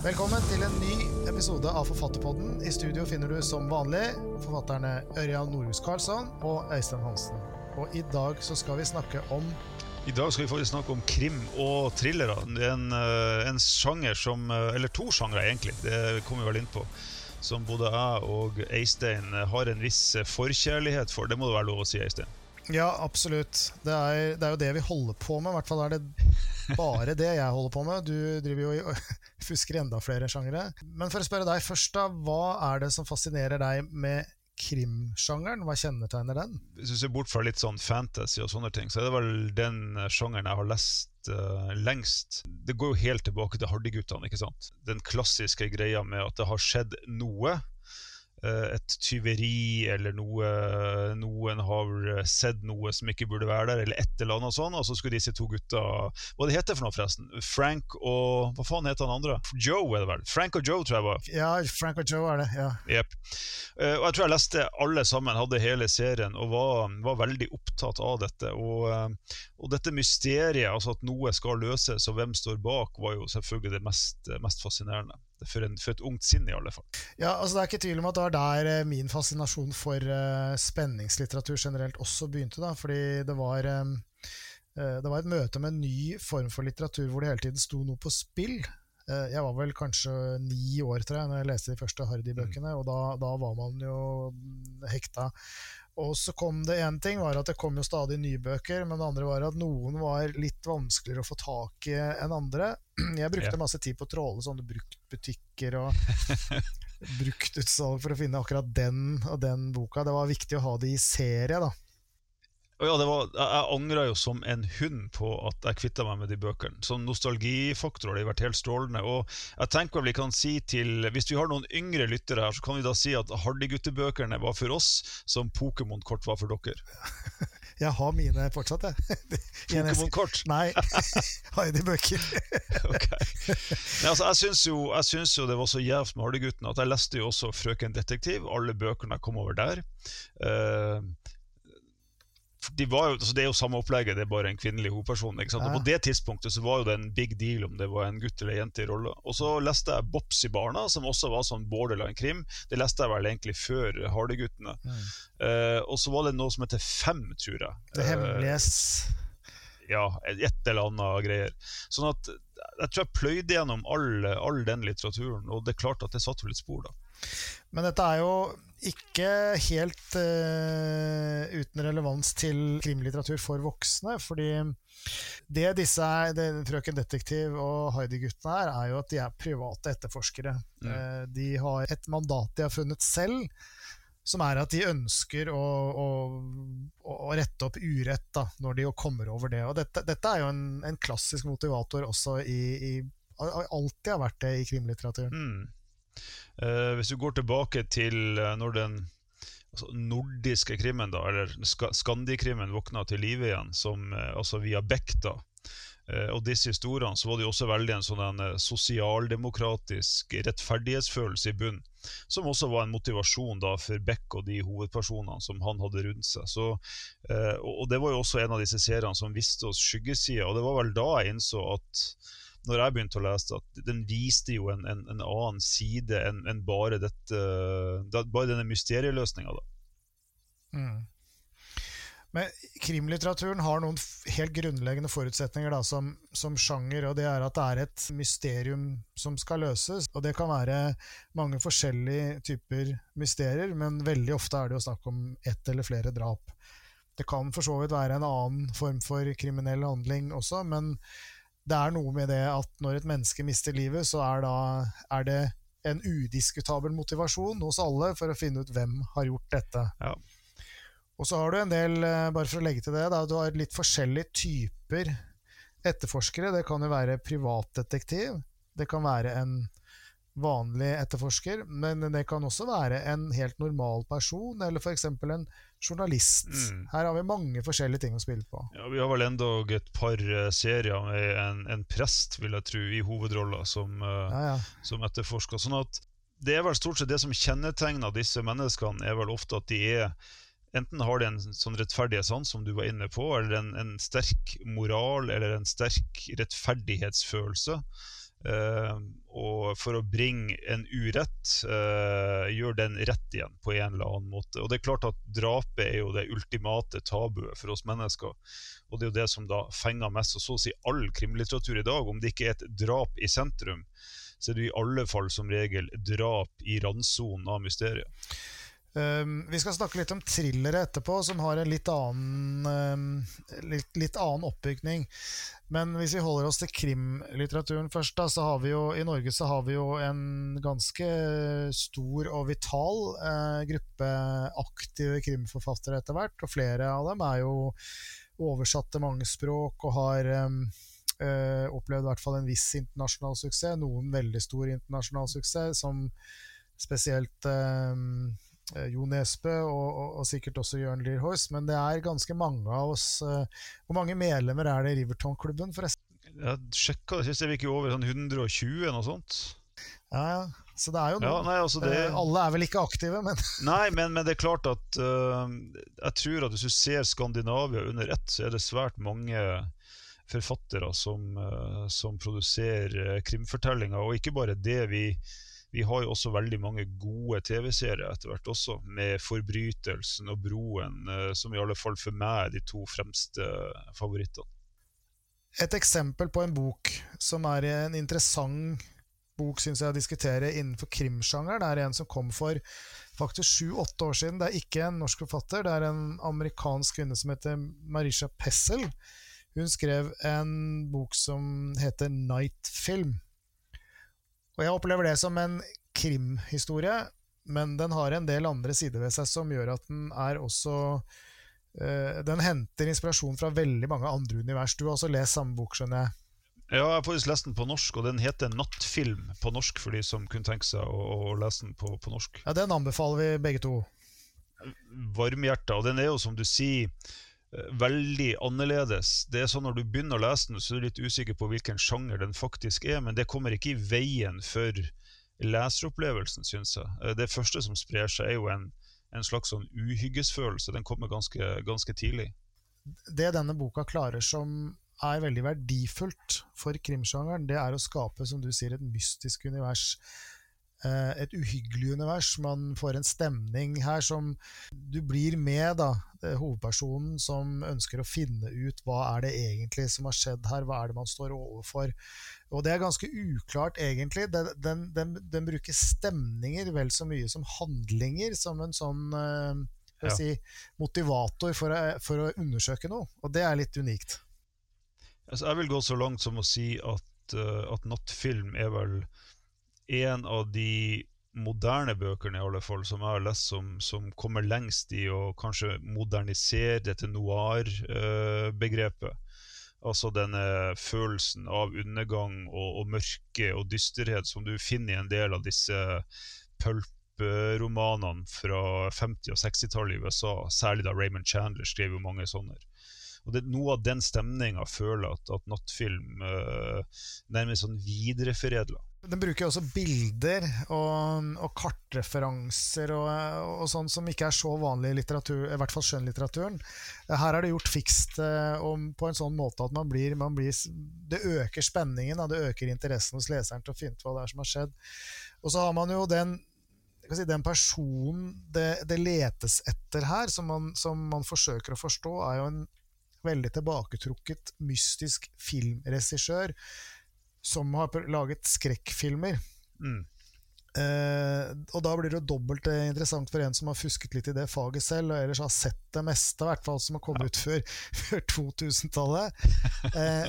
Velkommen til en ny episode av Forfatterpodden. I studio finner du som vanlig forfatterne Ørjan Norhus Karlsson og Øystein Hansen. Og i dag så skal vi snakke om I dag skal vi faktisk snakke om krim og thrillere. Det er en, eh, en sjanger som eh, Eller to sjangere, egentlig. Det kommer vi vel inn på. Som både jeg og Øystein har en viss forkjærlighet for. Det må det være lov å si, Øystein? Ja, absolutt. Det er, det er jo det vi holder på med. I hvert fall er det bare det jeg holder på med. Du driver jo i fusker enda flere sjangere. Men for å spørre deg først, da. Hva er det som fascinerer deg med krimsjangeren? Hva kjennetegner den? Hvis du ser bort fra litt sånn fantasy og sånne ting, så er det vel den sjangeren jeg har lest uh, lengst. Det går jo helt tilbake til Hardyguttene, ikke sant. Den klassiske greia med at det har skjedd noe Eh, et tyveri eller noe noen har sett noe som ikke burde være der, eller et eller annet sånt. Og så skulle disse to gutta Hva det heter for noe, forresten? Frank og Hva faen heter han andre? Joe, er det vel? Frank og Joe, tror jeg var. Ja, Frank og Joe er det. ja. Yep. Eh, og jeg tror jeg leste alle sammen, hadde hele serien og var, var veldig opptatt av dette. Og, eh, og, dette mysteriet, altså at noe skal løses, og hvem står bak, var jo selvfølgelig det mest, mest fascinerende for, en, for, et ungt sinn, i alle fall. Ja, altså Det er ikke tvil om at det var der eh, min fascinasjon for uh, spenningslitteratur generelt også begynte. da, fordi det var, um, uh, det var et møte med en ny form for litteratur hvor det hele tiden sto noe på spill. Uh, jeg var vel kanskje ni år tror jeg, når jeg leste de første Hardy-bøkene, mm. og da, da, var man jo hekta. Og så kom det én ting, var at det kom jo stadig nye bøker, men det andre var at noen var litt vanskeligere å få tak i enn andre. Jeg brukte ja. masse tid på å tråle sånne bruktbutikker og bruktutsalg for å finne akkurat den og den boka. Det var viktig å ha det i serie, da. Ja, var, jeg angra jo som en hund på at jeg kvitta meg med de bøkene. Sånn Nostalgifaktor har de vært helt strålende. Og jeg tenker vi kan si til Hvis vi har noen yngre lyttere her, så kan vi da si at Hardyguttebøkene var for oss som Pokémon-kort var for dere. Jeg har mine fortsatt, jeg. Pokémon-kort? Nei, Heidi-bøker. okay. altså, jeg syns jo, jo, det var så gjevt med Hardy-guttene at jeg leste jo også Frøken Detektiv. Alle bøkene kom over der. Uh, de jo, altså det er jo samme opplegget, det er bare en kvinnelig hovedperson. Ja. Og På det tidspunktet så var jo det en big deal om det var en gutt eller en jente i rolla. Og så leste jeg Bops i barna, som også var sånn borderline-krim. Det leste jeg vel egentlig før Hardeguttene. Mm. Uh, og så var det noe som heter Fem, tror jeg. Det hemmeliges uh, Ja, et eller annet greier. Sånn at jeg tror jeg pløyde gjennom all, all den litteraturen, og det er klart at det satte litt spor, da. Men dette er jo ikke helt uh, uten relevans til krimlitteratur for voksne. fordi det disse det, Frøken Detektiv og Heidi-guttene er, er jo at de er private etterforskere. Mm. Uh, de har et mandat de har funnet selv, som er at de ønsker å, å, å rette opp urett da, når de kommer over det. Og dette, dette er jo en, en, klassisk motivator også i, i Alltid har vært det i krimlitteraturen. Mm. Uh, hvis du går tilbake til uh, når den altså, nordiske krimmen, da, eller skandikrimmen, våkna til live igjen, som, uh, altså via Beck, da, og disse historiene, så var det jo også veldig en sånn sosialdemokratisk rettferdighetsfølelse i bunn, som også var en motivasjon da for Beck og de hovedpersonene som han hadde rundt seg. Så, og det var jo også en av disse seriene som viste oss skyggesida, og det var vel da jeg innså at når jeg begynte å lese at den viste jo en, en, en annen side enn en bare, dette, bare denne mysterieløsninga. Mm. Men krimlitteraturen har noen helt grunnleggende forutsetninger da, som, som, sjanger, og det er at det er et mysterium som skal løses. Og det kan være mange forskjellige typer mysterier, men veldig ofte er det jo snakk om ett eller flere drap. Det kan for så vidt være en annen form for kriminell handling også, men det er noe med det at når et menneske mister livet, så er, da, er det en udiskutabel motivasjon hos alle for å finne ut hvem har gjort dette. Ja. Og så har du en del, eh, bare for å legge til det, da, du har litt forskjellige typer etterforskere. Det kan jo være privatdetektiv. Det kan være en vanlig etterforsker, men det kan også være en helt normal person, eller f.eks. en journalist. Mm. Her har vi mange forskjellige ting å spille på. Ja, Vi har vel endog et par uh, serier med en, en, prest, vil jeg tro, i hovedrolla som, uh, ja, ja. som etterforsker. Sånn at det er vel stort sett det som kjennetegner disse menneskene, er vel ofte at de er Enten har de en sånn rettferdighetssans, som du var inne på, eller en, en sterk moral eller en sterk rettferdighetsfølelse. Uh, og for å bringe en urett, uh, gjøre den rett igjen på en eller annen måte. Og det er klart at Drapet er jo det ultimate tabuet for oss mennesker. Og det er jo det som da fenger mest. Og så å si all krimlitteratur i dag, om det ikke er et drap i sentrum, så er det i alle fall som regel drap i randsonen av mysteriet. Um, vi skal snakke litt om thrillere etterpå, som har en litt annen, um, litt, litt annen oppbygning. Men hvis vi holder oss til krimlitteraturen først, da, så har vi jo i Norge så har vi jo en ganske stor og vital uh, gruppe aktive krimforfattere etter hvert. Og flere av dem er jo oversatt til mange språk og har um, uh, opplevd i hvert fall en viss internasjonal suksess. Noen veldig stor internasjonal suksess, som spesielt Eh, jo Nesbø og, og, og, sikkert også Jørn Lier Horst, men det er ganske mange av oss. Eh, hvor mange medlemmer er det i Riverton-klubben, forresten? Jeg sjekka det sist, vi ikke over sånn 120 noe sånt? Ja, ja. Så det er jo noe. Ja, nei, altså det... uh, alle er vel ikke aktive, men Nei, men, men, det er klart at uh, Jeg tror at hvis du ser Skandinavia under ett, så er det svært mange forfattere som, uh, som produserer krimfortellinger. Og ikke bare det. vi vi har jo også veldig mange gode TV-serier etter hvert også, med 'Forbrytelsen' og 'Broen', eh, som i alle fall for meg er de to fremste favorittene. Et eksempel på en bok som er en interessant bok synes jeg, å diskutere innenfor krimsjangeren, er en som kom for faktisk sju-åtte år siden. Det er ikke en norsk forfatter, det er en amerikansk kvinne som heter Marisha Pessel. Hun skrev en bok som heter Night Film. Og jeg opplever det som en krimhistorie, men den har en del andre sider ved seg som gjør at den er også uh, Den henter inspirasjon fra veldig mange andre univers. Du har også lest samme bok, skjønner jeg? Ja, jeg har faktisk lest den på norsk, og den heter 'Nattfilm' på norsk, for de som kunne tenke seg å, å lese den på, på, norsk. Ja, Den anbefaler vi begge to. Varmhjerta. Og den er jo, som du sier, veldig annerledes. Det er sånn Når du begynner å lese den, så er du litt usikker på hvilken sjanger den faktisk er, men det kommer ikke i veien for leseropplevelsen, syns jeg. Eh, det første som sprer seg, er jo en, en slags sånn uhyggesfølelse. Den kommer ganske, ganske tidlig. Det denne boka klarer som er veldig verdifullt for krimsjangeren, det er å skape som du sier, et mystisk univers et uhyggelig univers. Man får en stemning her som Du blir med, da, hovedpersonen som ønsker å finne ut hva er det egentlig som har skjedd her, hva er det man står overfor. Og det er ganske uklart, egentlig. Den, den, den, den bruker stemninger vel så mye som handlinger, som en sånn uh, ja. si, motivator for å, for å, undersøke noe. Og det er litt unikt. Altså, jeg vil gå så langt som å si at, uh, at nattfilm er vel en av de moderne bøkene i alle fall, som jeg har lest, som, som kommer lengst i å kanskje modernisere dette noir-begrepet. altså denne følelsen av undergang og, og, mørke og dysterhet som du finner i en del av disse pulp-romanene fra 50- og 60-tallet i USA. Særlig da Raymond Chandler skrev jo mange sånne. Og det, Noe av den stemninga føler jeg at, at nattfilm uh, nærmest sånn videreforedler. Den bruker også bilder og, og kartreferanser og, og, sånn som ikke er så vanlig i litteratur, i hvert fall skjønnlitteraturen. Her er det gjort fikst eh, på en sånn måte at man blir, man blir Det øker spenningen, det øker interessen hos leseren til å finne ut hva det er som har skjedd. Og så har man jo den, si, den personen det, det, letes etter her, som man, som man forsøker å forstå, er jo en veldig tilbaketrukket, mystisk filmregissør som har laget skrekkfilmer. Mm. Eh, og da blir det dobbelt interessant for en som har fusket litt i det faget selv, og ellers har sett det meste, i hvert fall som har kommet ja. ut før, før 2000-tallet. Eh,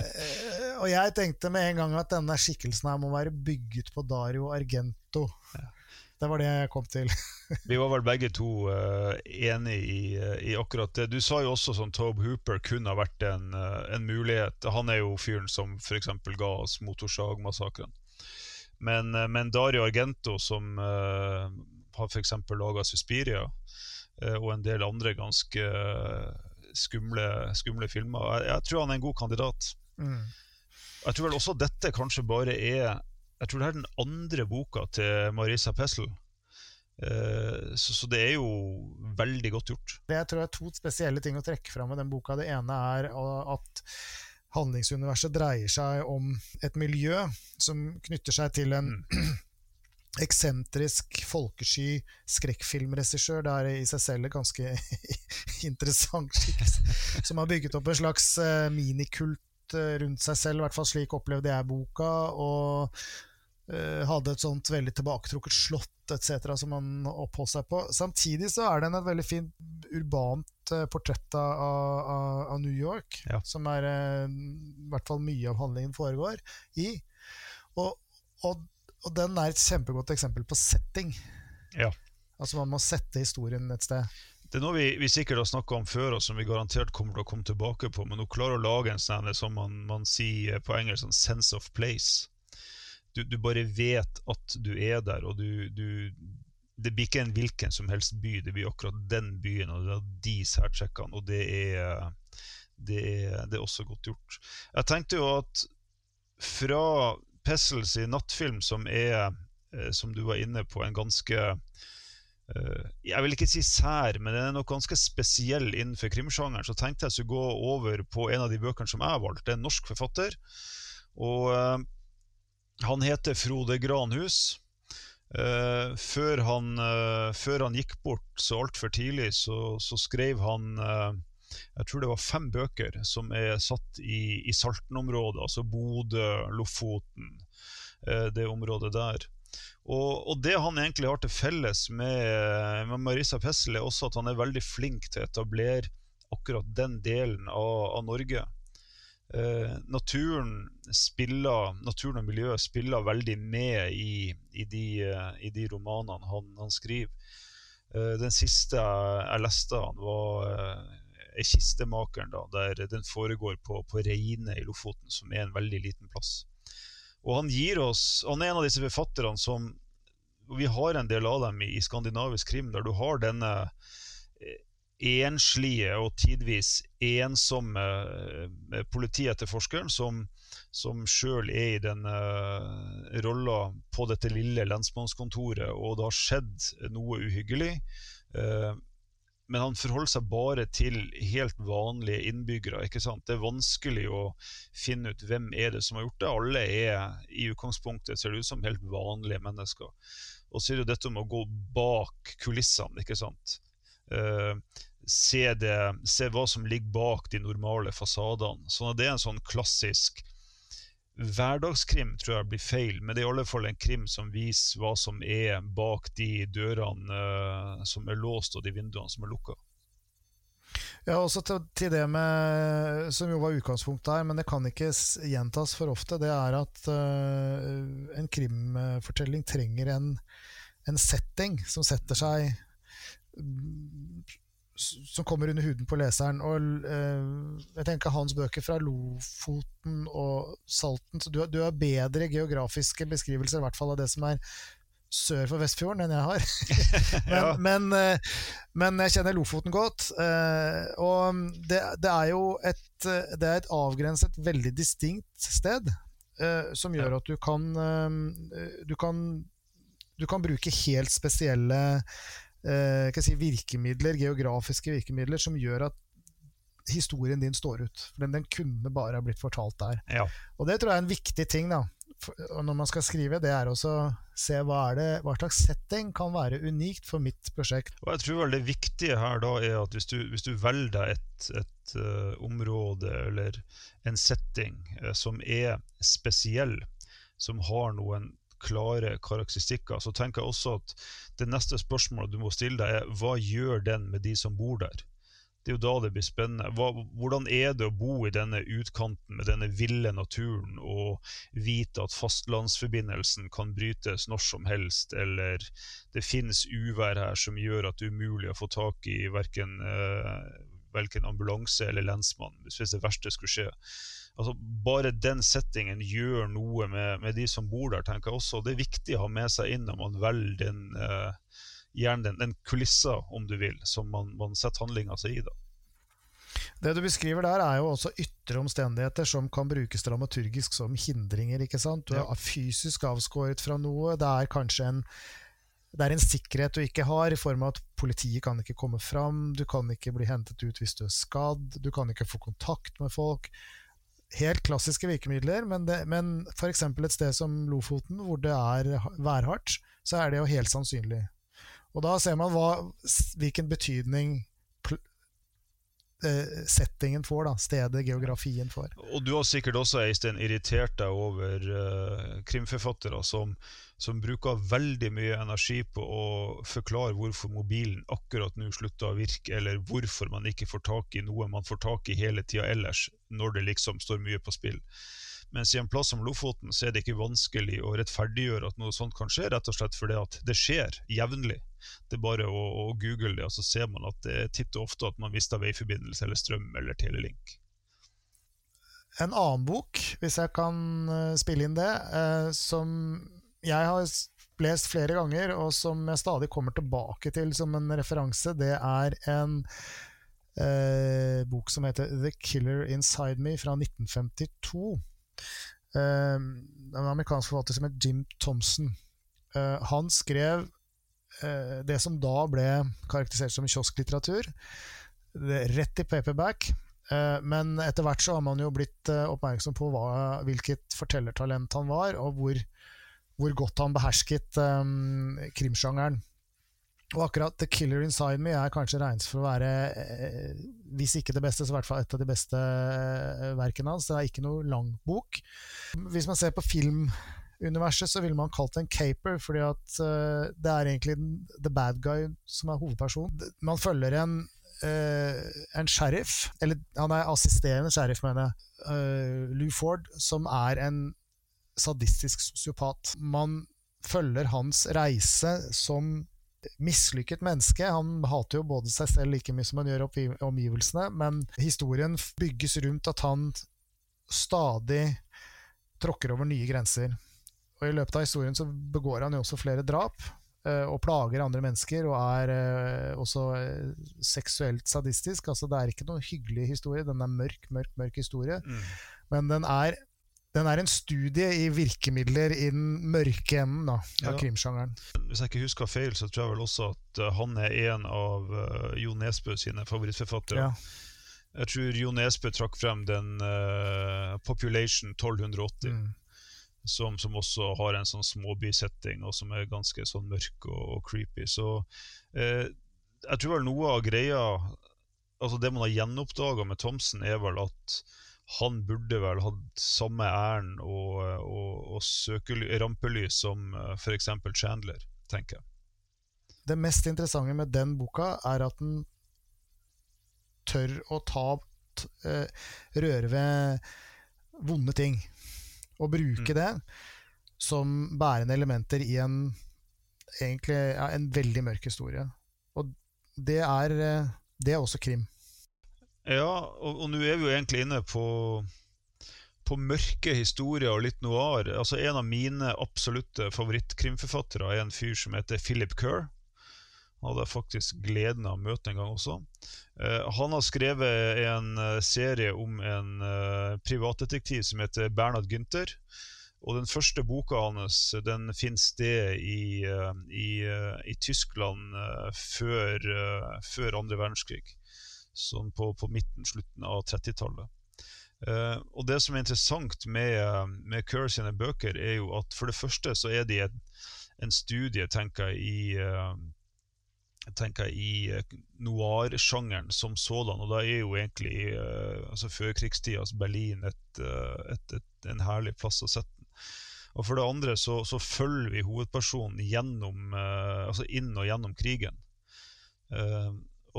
og jeg tenkte med en gang at denne skikkelsen her må være bygget på Dario Argento. Ja. Det var det jeg kom til. Vi var vel begge to uh, enig i, uh, i, akkurat det. Du sa jo også sånn Tobe Hooper kunne ha vært en, uh, en mulighet. Han er jo fyren som f.eks. ga oss Motorsagmassakren. Men, men Dario Argento, som har f.eks. laga Suspiria, og en del andre ganske skumle, skumle filmer, jeg, jeg, tror han er en god kandidat. Mm. Jeg tror vel også dette kanskje bare er jeg tror det er den andre boka til Marisa Pessel. Uh, så, så, det er jo veldig godt gjort. Det jeg tror er to spesielle ting å trekke fram med den boka. Det ene er at handlingsuniverset dreier seg om et miljø som knytter seg til en, mm. eksentrisk, folkesky skrekkfilmregissør. Det er i seg selv et ganske interessant skikkelse. Som har bygget opp en slags uh, minikult uh, rundt seg selv, i hvert fall slik opplevde jeg boka. Og hadde et sånt veldig tilbaketrukket slott etc. som han oppholdt seg på. Samtidig så er den et veldig fint urbant portrett av, av, av New York, ja. som er i hvert fall mye av handlingen foregår i. Og, og og den er et kjempegodt eksempel på setting. Ja. Altså Man må sette historien et sted. Det er noe vi, vi sikkert har snakka om før, og som vi garantert kommer til å komme tilbake på. Men hun klarer å lage en sånn som man, man, sier på engelsk, sånn sense of place. Du, du, bare vet at du er der, og du, du, Det blir ikke en hvilken som helst by, det blir akkurat den byen, og det er de særtrekkene, og det er, det er, det er også godt gjort. Jeg tenkte jo at fra Pessels i nattfilm, som er, eh, som du var inne på, en ganske eh, jeg vil ikke si sær, men den er nok ganske spesiell innenfor krimsjangeren. Så tenkte jeg skulle gå over på en av de bøkene som jeg har valgt. Det er en norsk forfatter. Og uh, han heter Frode Granhus. Uh, før, han, uh, før, han, gikk bort så altfor tidlig, så, så, skrev han jeg tror det var fem bøker som er satt i, i Salten-området, altså Bodø, Lofoten, det området der. Og, og, det han egentlig har til felles med, med Marisa Pessel, er også at han er veldig flink til å etablere akkurat den delen av, av Norge. Eh, naturen, spiller, naturen og miljøet spiller veldig med i, i, de, i de, romanene han, han skriver. Eh, den siste jeg, jeg leste han var eh, er Kistemakeren, da, der den foregår på, på Reine i Lofoten, som er en veldig liten plass. Og Han oss, han er en av disse forfatterne som Vi har en del av dem i, i skandinavisk krim, der du har denne eh, enslige og tidvis ensomme eh, politietterforskeren som, som sjøl er i den uh, rolla på dette lille lensmannskontoret, og det har skjedd noe uhyggelig. Uh, men han forholder seg bare til helt vanlige innbyggere. ikke sant? Det er vanskelig å finne ut hvem er det som har gjort det. Alle er i utgangspunktet ser det ut som helt vanlige mennesker. Og så er det jo dette om å gå bak kulissene. ikke sant? Uh, se, det, se, hva som ligger bak de normale fasadene. Sånn at det er en sånn klassisk hverdagskrim tror jeg blir feil, men det er i alle fall en krim som viser hva som er bak de dørene uh, som er låst, og de vinduene som er lukka. Ja, også til, til, det med, som jo var utgangspunktet her, men det kan ikke gjentas for ofte, det er at uh, en krimfortelling trenger en, en setting som setter seg som kommer under huden på leseren. Og eh, jeg tenker hans bøker fra Lofoten og Salten så du, du, har bedre geografiske beskrivelser, i hvert fall av det som er sør for Vestfjorden, enn jeg har. men, ja. men, eh, men, jeg kjenner Lofoten godt. Eh, og det, det, er jo et, det er et avgrenset, veldig distinkt sted, eh, som gjør at du kan, eh, du kan du kan bruke helt spesielle eh, si, virkemidler, geografiske virkemidler som gjør at historien din står ut. For den, den kunne bare ha blitt fortalt der. Ja. Og det tror jeg er en viktig ting da, når man skal skrive. Det er også å se hva, det, hva, slags setting kan være unikt for mitt prosjekt. Og jeg tror vel Det viktige her da er at hvis du, hvis du velger et, et uh, område eller en setting uh, som er spesiell, som har noen klare karakteristikker, så tenker jeg også at det neste spørsmålet du må stille deg, er hva gjør den med de som bor der? Det er jo da det blir spennende. Hva, hvordan er det å bo i denne utkanten med denne ville naturen og vite at fastlandsforbindelsen kan brytes når som helst, eller det finnes uvær her som gjør at det er umulig å få tak i verken, eh, ambulanse eller lensmann hvis det verste skulle skje altså Bare den settingen gjør noe med, med, de som bor der, tenker jeg også. Det er viktig å ha med seg inn når man velger den, uh, gjerne den, den kulissa, om du vil, som man, man setter handlinga seg i. da. Det du beskriver der, er jo også ytre omstendigheter som kan brukes dramaturgisk som hindringer. ikke sant? Du er fysisk avskåret fra noe. Det er kanskje en, det er en sikkerhet du ikke har, i form av at politiet kan ikke komme fram, du kan ikke bli hentet ut hvis du er skadd, du kan ikke få kontakt med folk helt klassiske virkemidler, men, det, men f.eks. et sted som Lofoten, hvor det er værhardt, så er det jo helt sannsynlig. Og da ser man hva, hvilken betydning Eh, settingen får, da, stedet, geografien får. Og du har sikkert også Eistein, irritert deg over uh, krimforfattere som, som, bruker veldig mye energi på å forklare hvorfor mobilen akkurat nå slutter å virke, eller hvorfor man ikke får tak i noe man får tak i hele tida ellers, når det liksom står mye på spill. Mens i en plass som Lofoten så er det ikke vanskelig å rettferdiggjøre at noe sånt kan skje, rett og slett fordi at det skjer jevnlig. Det er bare å, å, google det, og så ser man at det er titt og ofte at man mister veiforbindelse eller strøm eller telelink. En annen bok, hvis jeg kan eh, spille inn det, eh, som jeg har lest flere ganger, og som jeg stadig kommer tilbake til som en referanse, det er en eh, bok som heter The Killer Inside Me fra 1952. Eh, en amerikansk forfatter som het Jim Thompson. Eh, han skrev Eh, det som da ble karakterisert som kiosklitteratur, rett i paperback. Eh, men etter hvert så har man jo blitt eh, oppmerksom på hva, hvilket fortellertalent han var, og hvor, hvor godt han behersket um, krimsjangeren. Og akkurat 'The Killer Inside Me' er kanskje regnet for å være, hvis ikke det beste, så i hvert fall et av de beste verkene hans. Det er ikke noe lang bok. Hvis man ser på filmuniverset, så ville man kalt det en caper, fordi at uh, det er egentlig the bad guy som er hovedpersonen. Man følger en, en sheriff, eller han er assisterende sheriff, mener jeg, Lou Ford, som er en sadistisk sosiopat. Man følger hans reise som mislykket menneske. Han hater jo både seg selv like mye som han gjør omgivelsene, men historien bygges rundt at han stadig tråkker over nye grenser. Og I løpet av historien så begår han jo også flere drap eh, og plager andre mennesker og er eh, også eh, seksuelt sadistisk. Altså Det er ikke noen hyggelig historie, den er mørk, mørk, mørk historie. Mm. Men den er, den er, en studie i virkemidler i den mørke enden da, av ja. krimsjangeren. Hvis jeg ikke husker feil, så tror jeg vel også at han er en av uh, Jo Nesbø sine favorittforfattere. Ja. Jeg tror Jo Nesbø trakk frem den uh, Population 1280. Mm som, som, også har en sånn småbysetting, og som er ganske sånn mørk og, og creepy. Så uh, jeg tror vel noe av greia Altså Det man har gjenoppdaga med Thomsen, er vel at han burde vel hatt samme æren og, og, og rampelys som eh, f.eks. Chandler, tenker jeg. Det mest interessante med den boka er at den tør å ta uh, røre ved vonde ting og bruke mm. det som bærende elementer i en egentlig ja, en veldig mørk historie. Og det er, eh, det er også krim. Ja, og, og nå er vi jo egentlig inne på, på mørke historier og litt noir. Altså En av mine absolutte favorittkrimforfattere er en fyr som heter Philip Kerr. Han hadde faktisk gleden av å møte en gang også. Eh, han har skrevet en uh, serie om en eh, privatdetektiv som heter Bernhard Günther. Og den første boka hans den finner sted i, i, i Tyskland før, før andre verdenskrig. Sånn på, på midten, slutten av 30-tallet. og det som er interessant med, med Kerr sine bøker, er jo at for det første så er de et, en studie, tenker jeg, i tenker jeg, i eh, noir-sjangeren som sådan. Og da er jo egentlig uh, altså førkrigstidas Berlin et, uh, et, en herlig plass å sette den. Og for det andre så, så følger vi hovedpersonen gjennom, uh, altså inn og gjennom krigen.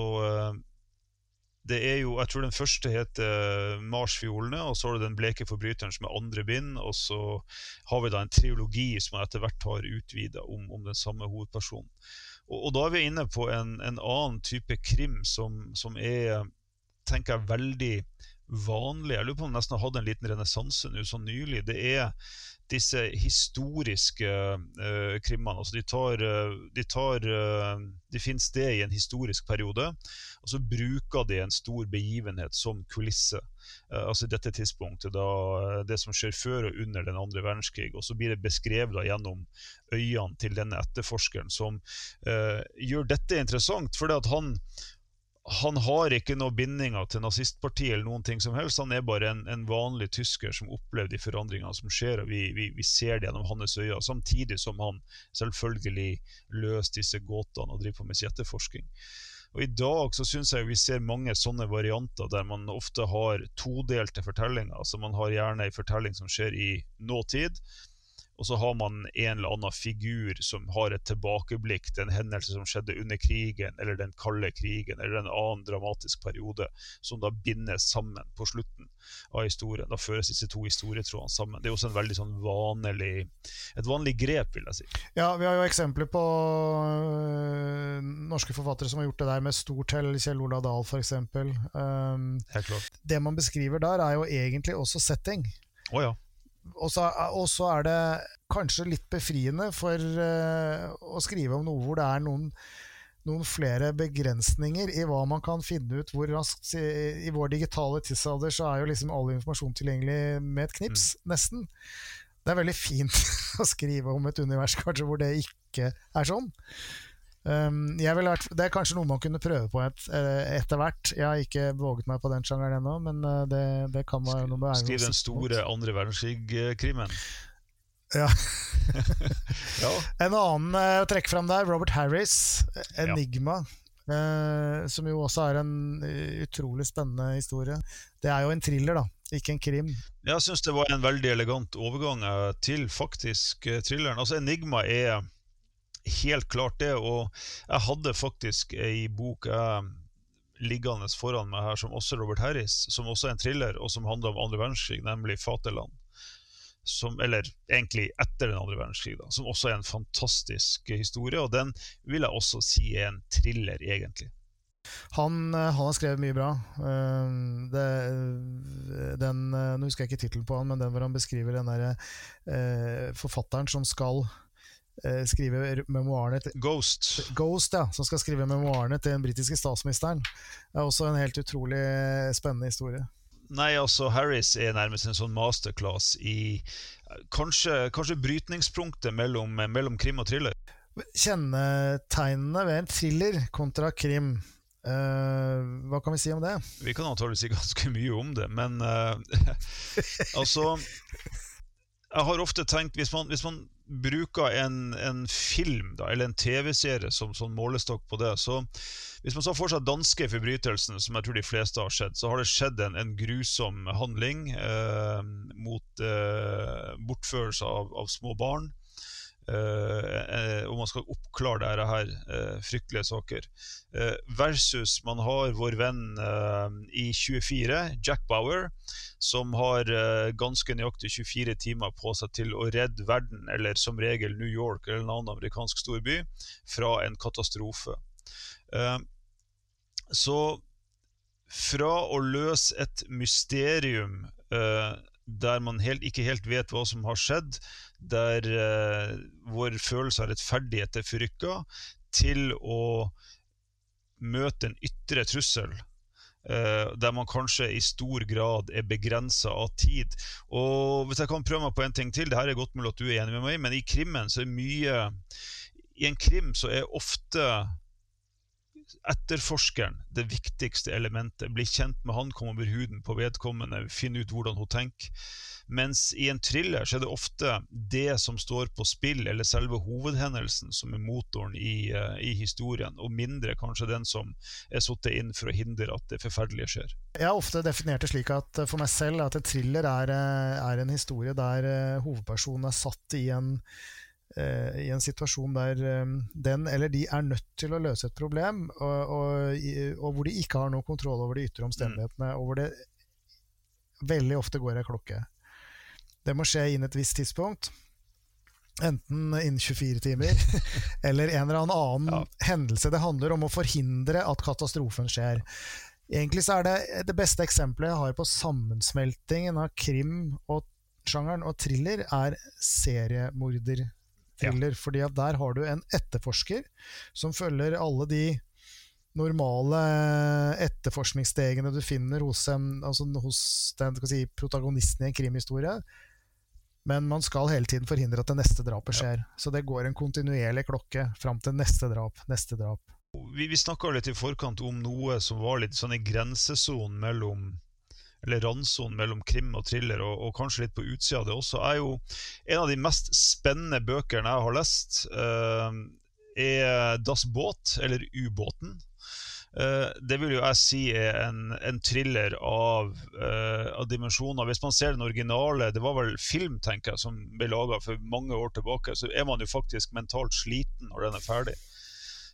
og det er jo, Jeg tror den første heter Marsfiolene, og så har du Den bleke forbryteren som er andre bind. Og så har vi da en triologi som man etter hvert har utvida om, om den samme hovedpersonen. Og, og, da er vi inne på en, en annen type krim som, som, er tenker jeg, veldig vanlig. Jeg lurer på om nesten har hatt en liten renessanse nå sånn nylig. Det er disse historiske uh, krimmene. Altså de, tar, uh, de, tar, uh, de finner sted i en historisk periode, og så bruker de en stor begivenhet som kulisse. altså i dette tidspunktet, da, det som skjer før og under den andre verdenskrig. Og så blir det beskrevet da, gjennom øynene til denne etterforskeren, som gjør dette interessant. fordi at han han har ikke noen bindinger til nazistpartiet eller noen ting som helst. Han er bare en, en vanlig tysker som opplever de forandringene som skjer, og vi, vi, vi, ser det gjennom hans øyne. Samtidig som han selvfølgelig løser disse gåtene og driver på med sin etterforskning. Og I dag så synes jeg vi ser mange sånne varianter der man ofte har todelte fortellinger. altså Man har gjerne en fortelling som skjer i nåtid, og så har man en eller annen figur som har et tilbakeblikk til en hendelse som skjedde under krigen, eller den kalde krigen, eller en annen dramatisk periode, som da bindes sammen på slutten av historien. Da føres disse to historietrådene sammen. Det er også en veldig sånn vanlig, et vanlig grep, vil jeg si. Ja, vi har jo eksempler på øh, norske forfattere som har gjort det der med stort hell. Kjell Ola Dahl, f.eks. Um, Helt klart. det man beskriver der, er jo egentlig også setting. Oh, ja. Og så er det kanskje litt befriende for uh, å skrive om noe hvor det er noen, noen, flere begrensninger i hva man kan finne ut hvor raskt. I, i vår digitale tidsalder så er jo liksom all informasjon tilgjengelig med et knips, mm. nesten. Det er veldig fint å skrive om et univers kanskje hvor det ikke er sånn. Um, vært, det er kanskje noe man kunne prøve på et, eh, etter hvert. Jeg har ikke våget meg på den sjangeren ennå, men eh, det, det kan være noe med Skriv den store andre verdenskrig-krimen. Ja. ja. En annen uh, å trekke fram der, Robert Harris, 'Enigma'. Ja. Uh, som jo også er en utrolig spennende historie. Det er jo en thriller, da, ikke en krim. Jeg syns det var en veldig elegant overgang til faktisk thrilleren. Altså, 'Enigma' er helt klart det. Og jeg hadde faktisk ei bok jeg, liggende foran meg her som også Robert Harris, som også er en thriller, og som handler om andre verdenskrig, nemlig 'Fateland'. Som, eller egentlig etter den andre verdenskrig, da, som også er en fantastisk historie. Og den vil jeg også si er en thriller, egentlig. Han, eh, han, har skrevet mye bra. Eh, det, den, eh, nå husker jeg ikke tittelen på han, men den hvor han beskriver den der, forfatteren som skal Eh, skrive memoarene til Ghost. Ghost, ja, som skal skrive memoarene til den britiske statsministeren. Det er også en helt utrolig spennende historie. Nei, altså Harris er nærmest en sånn masterclass i kanskje, kanskje brytningspunktet mellom, mellom, krim og thriller. Kjennetegnene ved en thriller kontra krim. Uh, hva kan vi si om det? Vi kan antakeligvis si ganske mye om det, men uh, altså Jeg har ofte tenkt, hvis man, hvis man bruker en, en film da, eller en TV-serie som, som, målestokk på det, så hvis man så for seg danske forbrytelsen, som jeg tror de fleste har sett, så har det skjedd en, en grusom handling eh, mot eh, bortførelse av, av, små barn. Uh, og man skal oppklare dette her uh, fryktelige saker. Uh, versus man har vår venn i 24, Jack Bauer, som har ganske nøyaktig 24 timer på seg til å redde verden, eller som regel New York eller en annen amerikansk storby, fra en katastrofe. så fra å løse et mysterium der man helt, ikke helt vet hva som har skjedd, der eh, vår følelse av rettferdighet er forrykka, til å møte en ytre trussel. Uh, der man kanskje i stor grad er begrensa av tid. Og Hvis jeg kan prøve meg på en ting til, det her er godt mulig at du er enig med meg, men i krimmen så er mye I en krim så er ofte etterforskeren det viktigste elementet. Bli kjent med han, kom over huden på vedkommende, finne ut hvordan hun tenker. Mens i en thriller så er det ofte det som står på spill, eller selve hovedhendelsen, som er motoren i, uh, i historien, og mindre kanskje den som er satt inn for å hindre at det forferdelige skjer. Jeg har ofte definert det slik at for meg selv at en thriller er, eh, er en historie der hovedpersonen er satt i en Eh, i en situasjon der eh, den eller de er nødt til å løse et problem, og, og, og hvor de ikke har noe kontroll over de ytre omstendighetene, og hvor det veldig ofte går ei klokke. Det må skje innen et visst tidspunkt. Enten innen 24 timer eller en eller annen ja. hendelse. Det handler om å forhindre at katastrofen skjer. Egentlig så er det det beste eksempelet jeg har på sammensmeltingen av krim og sjangeren og thriller, er seriemorder thriller. Ja. fordi at der har du en etterforsker som følger alle de normale etterforskningsstegene du finner hos, en, altså hos den, si, protagonisten i en krimhistorie. Men man skal hele tiden forhindre at det neste drapet skjer. Ja. Så det går en kontinuerlig klokke fram til neste drap, neste drap. Vi, vi snakka litt i forkant om noe som var litt sånn i grensesonen mellom eller randsonen mellom krim og thriller, og, og, kanskje litt på utsida av det også, er jo en av de mest spennende bøkene jeg har lest, uh, er Das Båt, eller Ubåten. Uh, det vil jo jeg si er en, en thriller av, uh, av, dimensjoner. Hvis man ser den originale, det var vel film tenker jeg, som ble laga for mange år tilbake, så er man jo faktisk mentalt sliten når den er ferdig.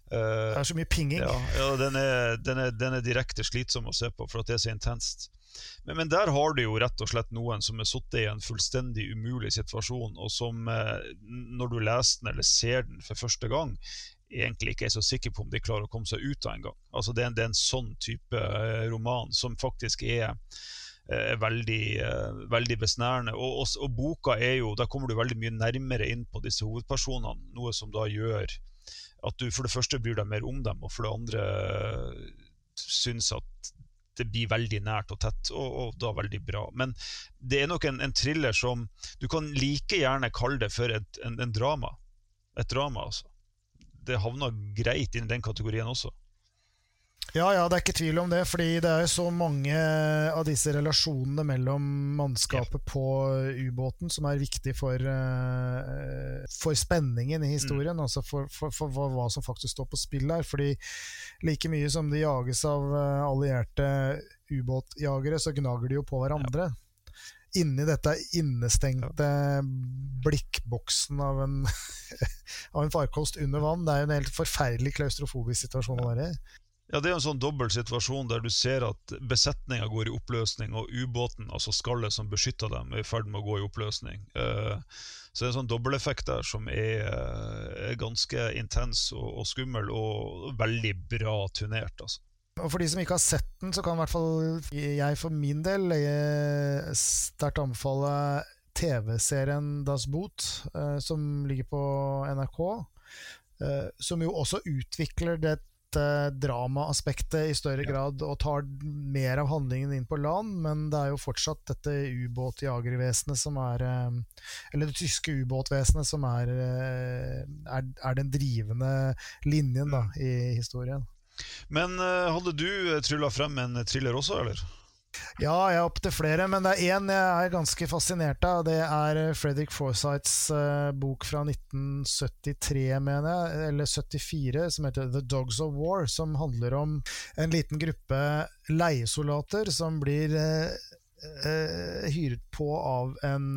Uh, det er så mye pinging. Ja, ja den, er, den, er, den, er, direkte slitsom å se på, for at det er så intenst. Men, men der har du jo rett og slett noen som er sittet i en fullstendig umulig situasjon, og som, eh, når du leser den eller ser den for første gang, egentlig ikke er så sikker på om de klarer å komme seg ut av en gang. Altså det, er en, det er en sånn type eh, roman som faktisk er er veldig, veldig besnærende. Og, og, og, boka er jo, Da kommer du veldig mye nærmere inn på disse hovedpersonene, noe som da gjør at du for det første bryr deg mer om dem, og for det andre syns at det blir veldig nært og tett, og, og da veldig bra. Men det er nok en, en, thriller som Du kan like gjerne kalle det for et, en, en drama. Et drama, altså. Det havner greit inn i den kategorien også. Ja, ja, det er ikke tvil om det. fordi det er jo så mange av disse relasjonene mellom mannskapet på ubåten som er viktig for, uh, for spenningen i historien. Mm. Altså for, for, for, hva som faktisk står på spill her. fordi like mye som de jages av uh, allierte ubåtjagere, så gnager de jo på hverandre. Ja. Inni dette innestengte blikkboksen av en, av en farkost under vann. Det er jo en helt forferdelig klaustrofobisk situasjon å være i. Ja, Det er en sånn dobbel situasjon der du ser at besetninga går i oppløsning, og ubåten, altså skallet som beskytter dem, er i ferd med å gå i oppløsning. Uh, så det er en sånn dobbeleffekt der som er, er ganske intens og, skummel, og veldig bra turnert. altså. Og For de som ikke har sett den, så kan i hvert fall jeg for min del sterkt anbefale TV-serien Das Boot, uh, som ligger på NRK. Som jo også utvikler det dette dramaaspektet i større ja. grad og tar mer av handlingen inn på land, men det er jo fortsatt dette ubåtjagervesenet som er eh, Eller det tyske ubåtvesenet som er, eh, er, er, den drivende linjen da, i historien. Men hadde du trylla frem en thriller også, eller? Ja, jeg har opptil flere, men det er én jeg er ganske fascinert av. Det er eh, Fredrik Forsyths uh, bok fra 1973, mener jeg, eller 74, som heter The Dogs of War, som handler om en liten gruppe leiesoldater som blir uh, uh, hyret på av en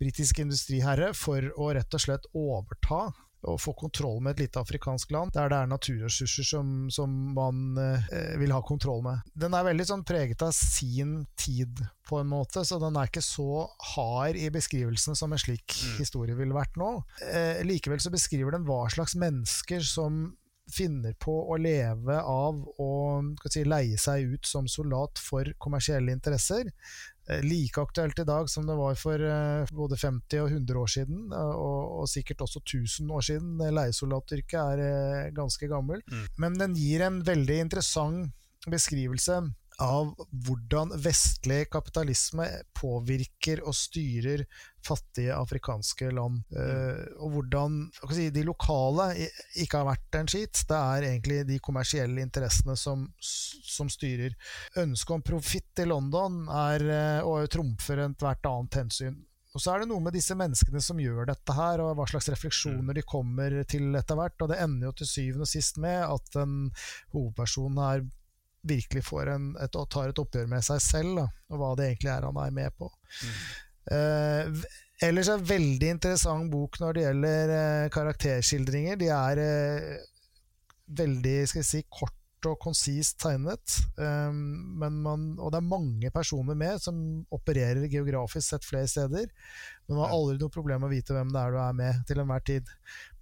britisk industriherre for å rett og slett overta å få kontroll med et lite afrikansk land, der det er naturressurser som, som man eh, vil ha kontroll med. Den er veldig sånn preget av sin tid, på en måte, så den er ikke så hard i beskrivelsen som en slik mm. historie ville vært nå. Eh, likevel så beskriver den hva slags mennesker som finner på å leve av å si, leie seg ut som soldat for kommersielle interesser. Eh, like aktuelt i dag som det var for uh, både 50 og 100 år siden, uh, og, og, sikkert også 1000 år siden. Leiesoldatyrket er ganske gammel. Mm. Men den gir en veldig interessant beskrivelse av hvordan vestlig kapitalisme påvirker og styrer fattige afrikanske land. Mm. og hvordan si, de lokale ikke har vært en skit. Det er egentlig de kommersielle interessene som, som styrer. Ønsket om profitt i London er å trumfer ethvert annet hensyn. Og så er det noe med disse menneskene som gjør dette her, og hva slags refleksjoner mm. de kommer til etter hvert. Og det ender jo til syvende og sist med at en hovedperson her virkelig får en, et, tar et oppgjør med seg selv, da, og hva det egentlig er han er med på. Mm. Eh, ellers er det en veldig interessant bok når det gjelder eh, karakterskildringer. De er uh, veldig skal jeg si, kort og konsist tegnet. Um, man, og det er mange personer med som opererer geografisk sett flere steder. Men man har aldri noe problem med å vite hvem det er du er med til enhver tid.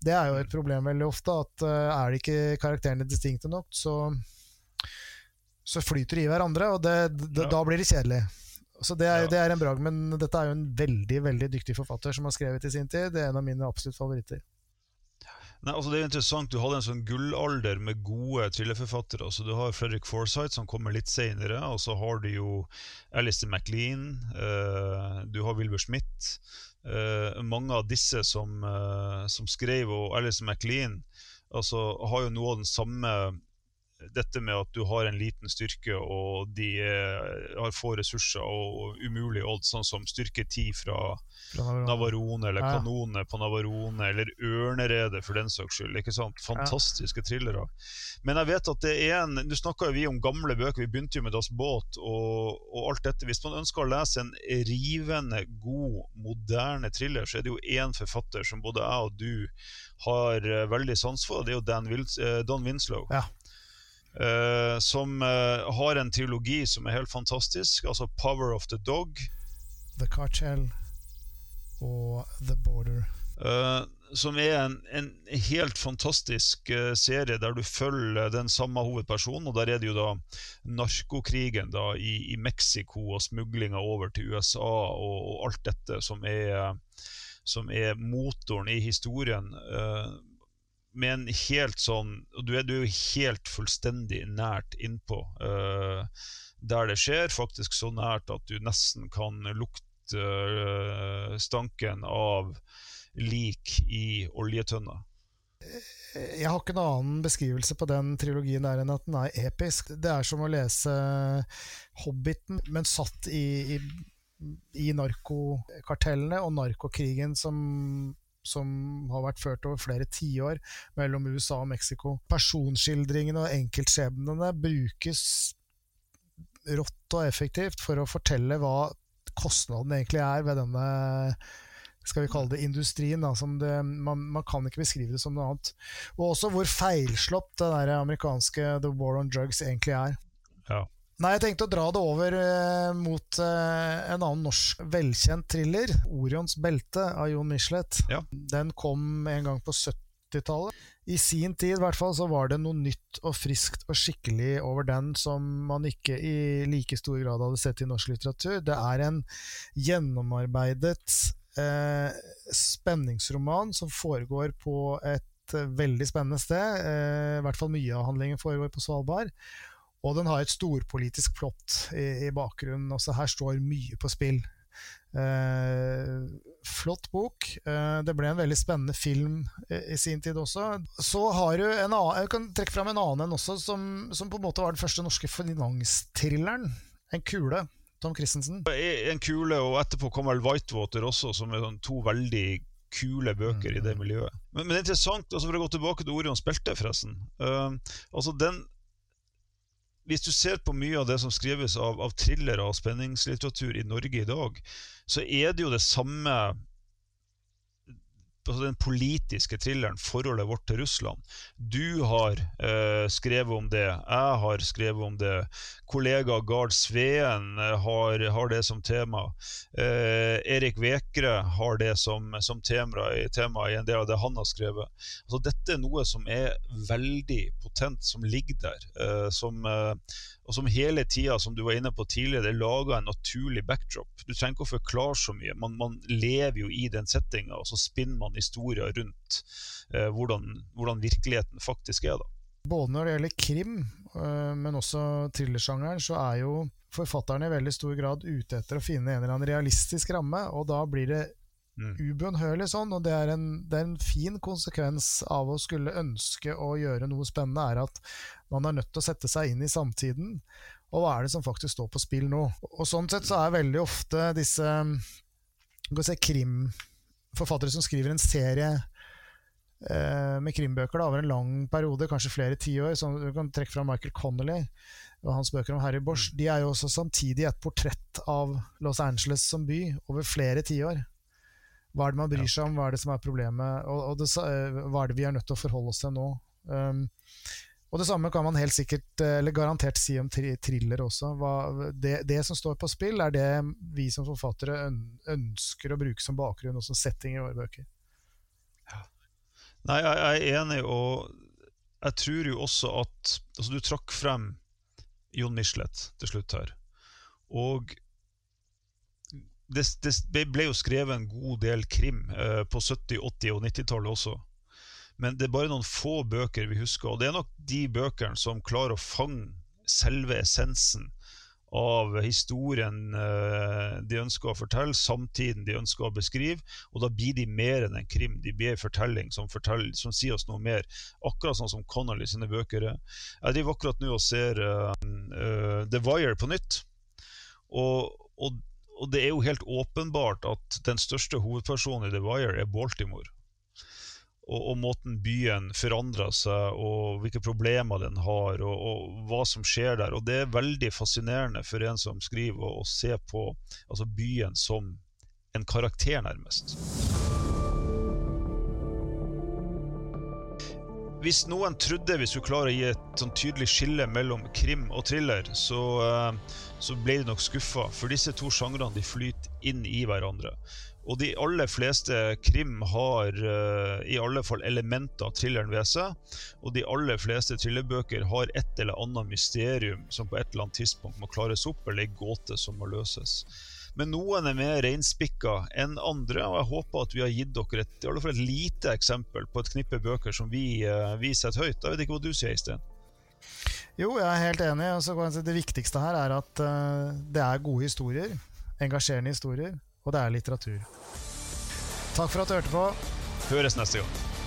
Det er jo et problem veldig ofte, at er det ikke karakterene distinkte nok, så så flyter de i hverandre, og det, det, ja. da blir de kjedelige. Så det er, ja. det er en brag, men dette er jo en veldig veldig dyktig forfatter som har skrevet i sin tid. Det er en av mine absolutt favoritter. Nei, altså det er interessant, Du hadde en sånn gullalder med gode thrillerforfattere. Altså du har Fredrik Forsyth, som kommer litt senere. Og så har du jo Alistair MacLean. Uh, du har Wilbur Smith. Uh, mange av disse som, uh, som skrev, og Alistair MacLean altså, har jo noe av den samme dette med at du har en liten styrke og de er, har få ressurser og umulige odds, sånn som styrke 10 fra, fra Navarone, eller ja. kanone på Navarone, eller ørnerede for den saks skyld. ikke sant? Fantastiske ja. thrillere. Men jeg vet at det er en Nå snakka vi om gamle bøker, vi begynte jo med Das Båt og, og, alt dette. Hvis man ønsker å lese en rivende god, moderne thriller, så er det jo én forfatter som både jeg og du har eh, veldig sans for, det er jo Dan, Wils, eh, Don Winslow. Ja. Uh, som uh, har en teologi som er helt fantastisk. Altså 'Power of the Dog'. The Cartel og The Border. Uh, som er en, en helt fantastisk serie der du følger den samme hovedpersonen. Og der er det jo da narkokrigen da i, i Mexico og smuglinga over til USA og, og, alt dette som er, som er motoren i historien med en helt sånn du er, er helt fullstendig nært innpå uh, der det skjer. Faktisk så nært at du nesten kan lukte uh, stanken av lik i oljetønna. Jeg har ikke noen annen beskrivelse på den trilogien der enn at den er episk. Det er som å lese Hobbiten, men satt i, i, i narkokartellene og narkokrigen som som har vært ført over flere tiår mellom USA og Mexico. Personskildringene og enkeltskjebnene brukes rått og effektivt for å fortelle hva kostnaden egentlig er ved denne skal vi kalle det industrien. Da, det, man, man, kan ikke beskrive det som noe annet. Og også hvor feilslått det der amerikanske The War on Drugs egentlig er. Ja. Nei, jeg tenkte å dra det over eh, mot eh, en annen norsk velkjent thriller. 'Orions belte' av Jon Michelet. Ja. Den kom en gang på 70-tallet. I sin tid i hvert fall, så var det noe nytt og friskt og skikkelig over den som man ikke i like stor grad hadde sett i norsk litteratur. Det er en gjennomarbeidet eh, spenningsroman som foregår på et veldig spennende sted. Eh, I hvert fall mye av handlingen foregår på Svalbard. Og den har et storpolitisk plott i, i bakgrunnen. Også her står mye på spill. Eh, flott bok. Eh, det ble en veldig spennende film i, i, sin tid også. Så har du en annen, Jeg kan trekke fram en annen en også, som, som, på en måte var den første norske finanstrilleren. En kule. Tom Christensen. En kule, og etterpå kom vel Whitewater også, som er sånn to veldig kule bøker mm. i det miljøet. Men, men, det er interessant, altså for å gå tilbake til Orion Spelte, forresten. Uh, altså den hvis du ser på mye av det som skrives av, av thrillere og spenningslitteratur i Norge i dag, så er det jo det samme altså den politiske thrilleren, forholdet vårt til Russland. Du har eh, skrevet om det, jeg har skrevet om det. Kollega Gard Sveen eh, har, har, det som tema. Eh, Erik Vekre har det som, som tema, tema, i en del av det han har skrevet. Altså, dette er noe som er veldig potent, som ligger der. Eh, som, eh, og som hele tida, som du var inne på tidligere, det lager en naturlig backdrop. Du trenger ikke å forklare så mye. Man, man lever jo i den settinga, og så spinner man historier rundt eh, hvordan, hvordan, virkeligheten faktisk er. da. Både når det gjelder krim, øh, men også thrillersjangeren, så er jo forfatterne i veldig stor grad ute etter å finne en eller annen realistisk ramme, og da blir det mm. ubønnhørlig sånn, og det er, en, det er, en, fin konsekvens av å skulle ønske å gjøre noe spennende, er at man er nødt til å sette seg inn i samtiden. Og hva er det som faktisk står på spill nå? Og Sånn sett så er veldig ofte disse si, krimforfattere som skriver en serie eh, med krimbøker da, over en lang periode, kanskje flere tiår, som du kan trekke fra Michael Connolly og hans bøker om Harry Bosch, de er jo også samtidig et portrett av Los Angeles som by over flere tiår. Hva er det man bryr seg om, hva er det som er problemet, og, og det, eh, hva er det vi er nødt til å forholde oss til nå? Um, og det samme kan man helt sikkert, eh, eller garantert si om thriller også. Det, det, som står på spill, er det vi som forfattere ønsker å bruke som bakgrunn og som setting i våre bøker. Ja. Nei, jeg, jeg er enig, og jeg tror jo også at altså Du trakk frem Jon Michelet til slutt her. Og det, det, ble jo skrevet en god del krim eh, på 70-, 80- og 90-tallet også. Men det er bare noen få bøker vi husker, og det er nok de bøkene som klarer å fange selve essensen av historien uh, de ønsker å fortelle, samtiden de ønsker å beskrive. Og da blir de mer enn en krim. De blir en fortelling som, forteller, som sier oss noe mer. Akkurat sånn som Connolly sine bøker er. Jeg driver akkurat nå og ser uh, uh, The Wire på nytt. Og, og, og, det er jo helt åpenbart at den største hovedpersonen i The Wire er Baltimore og, og, måten byen forandrer seg, og hvilke problemer den har, og, og, hva som skjer der. Og Det er veldig fascinerende for en som skriver, å, se på altså byen som en karakter, nærmest. Hvis noen trodde vi skulle klare å gi et sånn tydelig skille mellom krim og thriller, så, eh, så ble de nok skuffa. For disse to sjangrene flyter inn i hverandre. Og de aller fleste krim har uh, i alle fall elementer av thrilleren ved seg. Og de aller fleste thrillerbøker har et eller annet mysterium som på et eller annet tidspunkt må klares opp, eller ei gåte som må løses. Men noen er mer reinspikka enn andre, og jeg håper at vi har gitt dere et, i alle fall et lite eksempel på et knippe bøker som vi, uh, vi setter høyt. Jeg vet ikke hva du sier, Øystein? Jo, jeg er helt enig. Det viktigste her er at uh, det er gode historier. Engasjerende historier og det er litteratur. Takk for at du hørte på. Høres neste gang.